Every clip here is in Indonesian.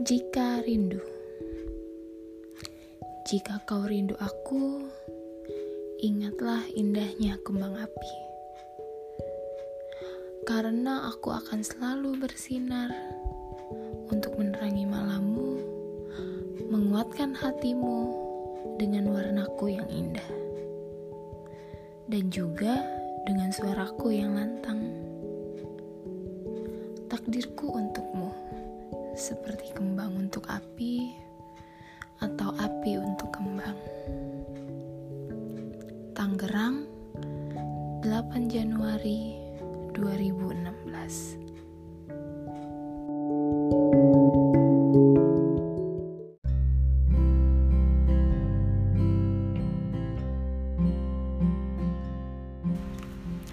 Jika rindu, jika kau rindu aku, ingatlah indahnya kembang api, karena aku akan selalu bersinar untuk menerangi malammu, menguatkan hatimu dengan warnaku yang indah, dan juga dengan suaraku yang lantang. Takdirku untukmu seperti kembang untuk api atau api untuk kembang. Tangerang, 8 Januari 2016.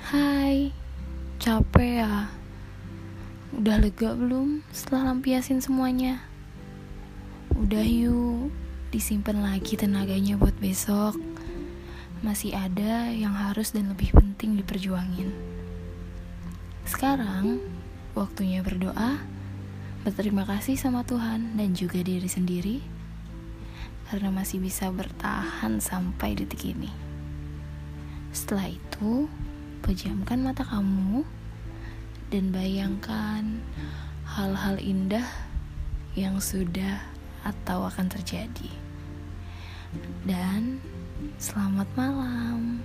Hai, capek ya? Udah lega belum setelah lampiasin semuanya? Udah yuk, disimpan lagi tenaganya buat besok. Masih ada yang harus dan lebih penting diperjuangin. Sekarang, waktunya berdoa, berterima kasih sama Tuhan dan juga diri sendiri karena masih bisa bertahan sampai detik ini. Setelah itu, pejamkan mata kamu dan bayangkan hal-hal indah yang sudah atau akan terjadi. Dan selamat malam.